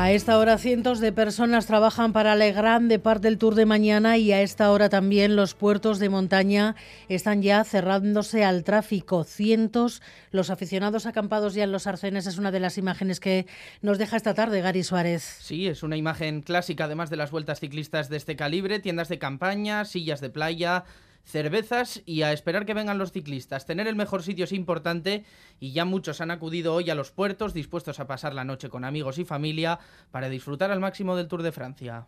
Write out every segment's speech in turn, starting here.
A esta hora cientos de personas trabajan para la grande parte del Tour de mañana y a esta hora también los puertos de montaña están ya cerrándose al tráfico. Cientos, los aficionados acampados ya en los arcenes es una de las imágenes que nos deja esta tarde Gary Suárez. Sí, es una imagen clásica además de las vueltas ciclistas de este calibre, tiendas de campaña, sillas de playa, cervezas y a esperar que vengan los ciclistas. Tener el mejor sitio es importante y ya muchos han acudido hoy a los puertos dispuestos a pasar la noche con amigos y familia para disfrutar al máximo del Tour de Francia.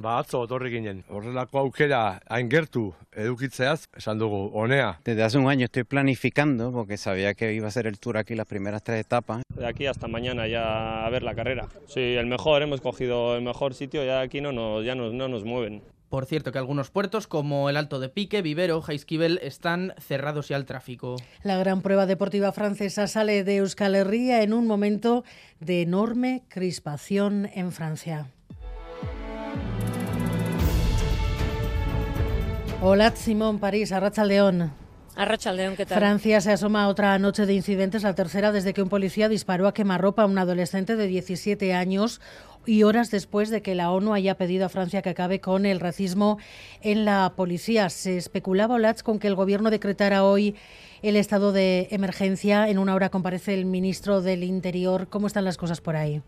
Ba, atzo otorri ginen. Horrelako aukera hain gertu edukitzeaz, esan dugu, onea. Desde hace un año estoy planificando, porque sabía que iba a ser el tour aquí las primeras tres etapas. De aquí hasta mañana ya a ver la carrera. Sí, el mejor, hemos cogido el mejor sitio, ya aquí no nos, ya no, no nos mueven. Por cierto que algunos puertos como el Alto de Pique, Vivero, Jaisquivel están cerrados ya al tráfico. La gran prueba deportiva francesa sale de Euskal Herria en un momento de enorme crispación en Francia. Hola, Simón, París, Arracha León. Francia se asoma a otra noche de incidentes, la tercera desde que un policía disparó a quemarropa a un adolescente de 17 años y horas después de que la ONU haya pedido a Francia que acabe con el racismo en la policía. Se especulaba, Olatz, con que el gobierno decretara hoy el estado de emergencia. En una hora comparece el ministro del Interior. ¿Cómo están las cosas por ahí?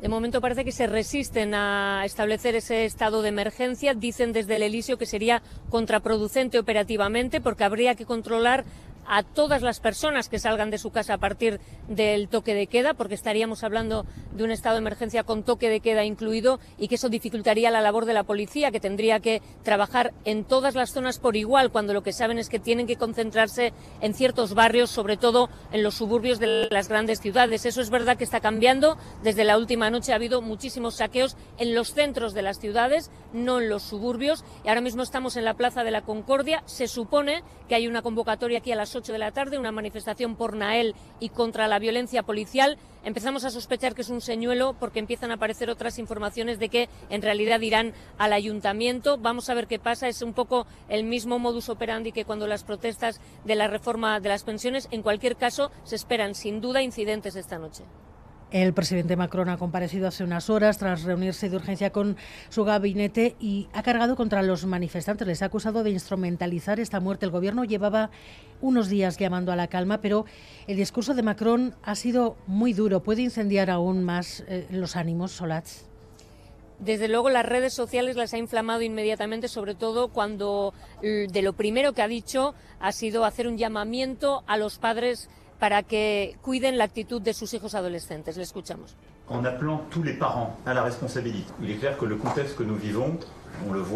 De momento parece que se resisten a establecer ese estado de emergencia. Dicen desde el Elíseo que sería contraproducente operativamente porque habría que controlar a todas las personas que salgan de su casa a partir del toque de queda, porque estaríamos hablando de un estado de emergencia con toque de queda incluido y que eso dificultaría la labor de la policía, que tendría que trabajar en todas las zonas por igual, cuando lo que saben es que tienen que concentrarse en ciertos barrios, sobre todo en los suburbios de las grandes ciudades. Eso es verdad que está cambiando. Desde la última noche ha habido muchísimos saqueos en los centros de las ciudades, no en los suburbios. Y ahora mismo estamos en la Plaza de la Concordia. Se supone que hay una convocatoria aquí a las 8 de la tarde, una manifestación por Nael y contra la violencia policial. Empezamos a sospechar que es un señuelo porque empiezan a aparecer otras informaciones de que en realidad irán al ayuntamiento. Vamos a ver qué pasa. Es un poco el mismo modus operandi que cuando las protestas de la reforma de las pensiones. En cualquier caso, se esperan sin duda incidentes esta noche. El presidente Macron ha comparecido hace unas horas tras reunirse de urgencia con su gabinete y ha cargado contra los manifestantes. Les ha acusado de instrumentalizar esta muerte. El gobierno llevaba unos días llamando a la calma, pero el discurso de Macron ha sido muy duro. ¿Puede incendiar aún más eh, los ánimos, Solats? Desde luego las redes sociales las ha inflamado inmediatamente, sobre todo cuando de lo primero que ha dicho ha sido hacer un llamamiento a los padres para que cuiden la actitud de sus hijos adolescentes. Le escuchamos. En appelant tous les parents à la responsabilité. Il est clair que le contexte que nous vivons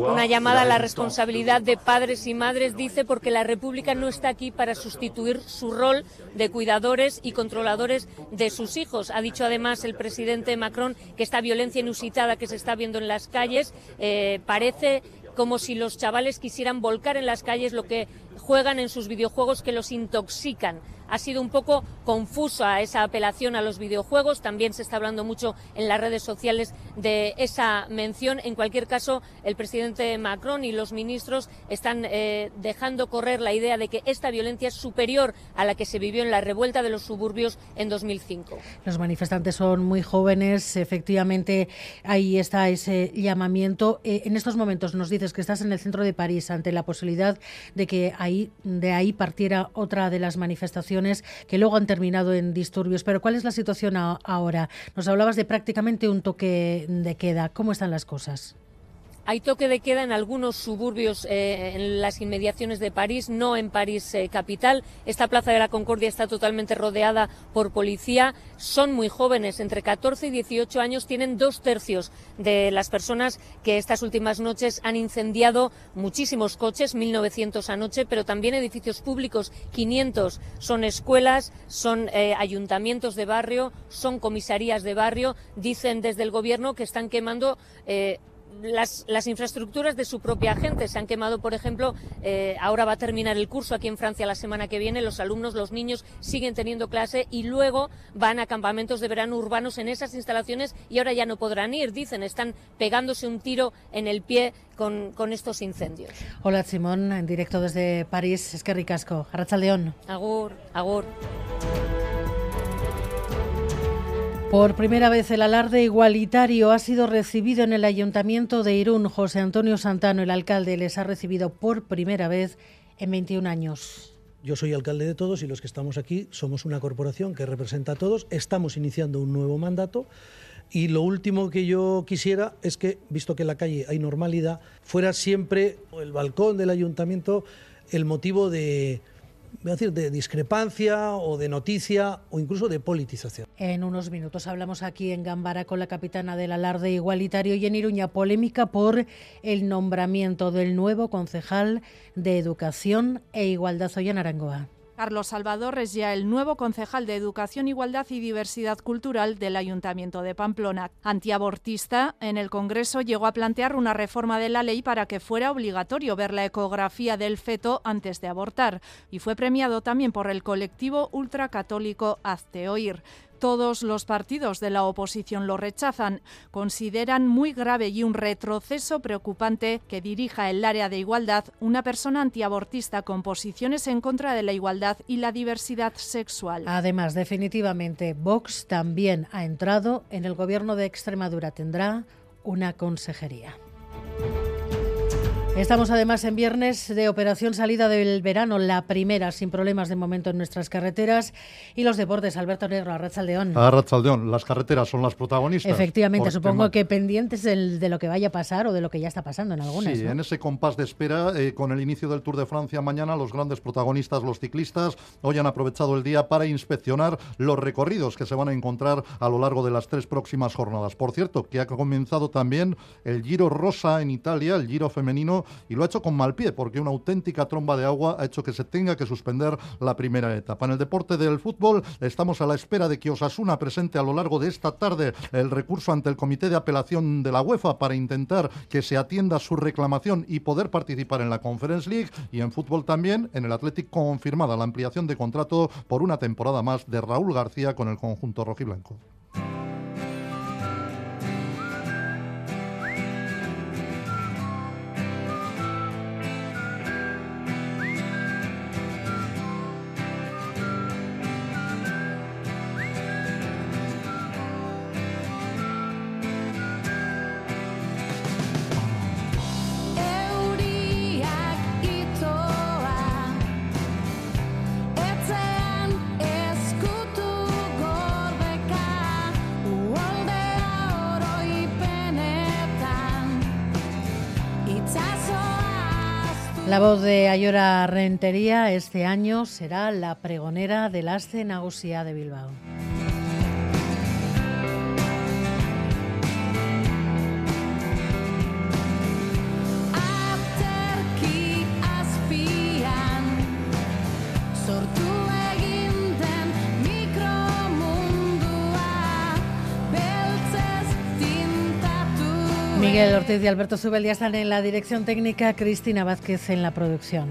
una llamada a la responsabilidad de padres y madres, dice, porque la República no está aquí para sustituir su rol de cuidadores y controladores de sus hijos. Ha dicho además el presidente Macron que esta violencia inusitada que se está viendo en las calles eh, parece como si los chavales quisieran volcar en las calles lo que juegan en sus videojuegos que los intoxican. Ha sido un poco confusa esa apelación a los videojuegos. También se está hablando mucho en las redes sociales de esa mención. En cualquier caso, el presidente Macron y los ministros están eh, dejando correr la idea de que esta violencia es superior a la que se vivió en la revuelta de los suburbios en 2005. Los manifestantes son muy jóvenes. Efectivamente, ahí está ese llamamiento. Eh, en estos momentos nos dices que estás en el centro de París ante la posibilidad de que ahí, de ahí partiera otra de las manifestaciones que luego han terminado en disturbios. Pero ¿cuál es la situación ahora? Nos hablabas de prácticamente un toque de queda. ¿Cómo están las cosas? Hay toque de queda en algunos suburbios eh, en las inmediaciones de París, no en París eh, capital. Esta Plaza de la Concordia está totalmente rodeada por policía. Son muy jóvenes, entre 14 y 18 años, tienen dos tercios de las personas que estas últimas noches han incendiado muchísimos coches, 1.900 anoche, pero también edificios públicos, 500. Son escuelas, son eh, ayuntamientos de barrio, son comisarías de barrio. Dicen desde el Gobierno que están quemando las, las, infraestructuras de su propia gente. Se han quemado, por ejemplo, eh, ahora va a terminar el curso aquí en Francia la semana que viene, los alumnos, los niños siguen teniendo clase y luego van a campamentos de verano urbanos en esas instalaciones y ahora ya no podrán ir, dicen, están pegándose un tiro en el pie con, con estos incendios. Hola Simón, en directo desde París, es que ricasco. León. Agur, agur. Por primera vez el alarde igualitario ha sido recibido en el Ayuntamiento de Irún. José Antonio Santano, el alcalde, les ha recibido por primera vez en 21 años. Yo soy alcalde de todos y los que estamos aquí somos una corporación que representa a todos. Estamos iniciando un nuevo mandato y lo último que yo quisiera es que, visto que en la calle hay normalidad, fuera siempre el balcón del ayuntamiento el motivo de, voy a decir, de discrepancia o de noticia o incluso de politización. En unos minutos hablamos aquí en Gambara con la capitana del alarde igualitario y en Iruña polémica por el nombramiento del nuevo concejal de Educación e Igualdad hoy en Arangoa. Carlos Salvador es ya el nuevo concejal de Educación, Igualdad y Diversidad Cultural del Ayuntamiento de Pamplona. Antiabortista, en el Congreso llegó a plantear una reforma de la ley para que fuera obligatorio ver la ecografía del feto antes de abortar y fue premiado también por el colectivo ultracatólico Hazte Oír. Todos los partidos de la oposición lo rechazan. Consideran muy grave y un retroceso preocupante que dirija el área de igualdad una persona antiabortista con posiciones en contra de la igualdad y la diversidad sexual. Además, definitivamente, Vox también ha entrado en el gobierno de Extremadura. Tendrá una consejería. Estamos además en viernes de operación salida del verano, la primera sin problemas de momento en nuestras carreteras y los deportes. Alberto Negro, Arrachaldeón. Arrachaldeón, las carreteras son las protagonistas. Efectivamente, supongo que pendientes de lo que vaya a pasar o de lo que ya está pasando en algunas. Sí, en ese compás de espera, eh, con el inicio del Tour de Francia mañana, los grandes protagonistas, los ciclistas, hoy han aprovechado el día para inspeccionar los recorridos que se van a encontrar a lo largo de las tres próximas jornadas. Por cierto, que ha comenzado también el Giro Rosa en Italia, el Giro femenino y lo ha hecho con mal pie porque una auténtica tromba de agua ha hecho que se tenga que suspender la primera etapa. En el deporte del fútbol estamos a la espera de que Osasuna presente a lo largo de esta tarde el recurso ante el Comité de Apelación de la UEFA para intentar que se atienda su reclamación y poder participar en la Conference League y en fútbol también en el Athletic confirmada la ampliación de contrato por una temporada más de Raúl García con el conjunto rojiblanco. La voz de Ayora Rentería este año será la pregonera del Asce Nagusia de Bilbao. Miguel Ortiz y Alberto Zubel ya están en la dirección técnica, Cristina Vázquez en la producción.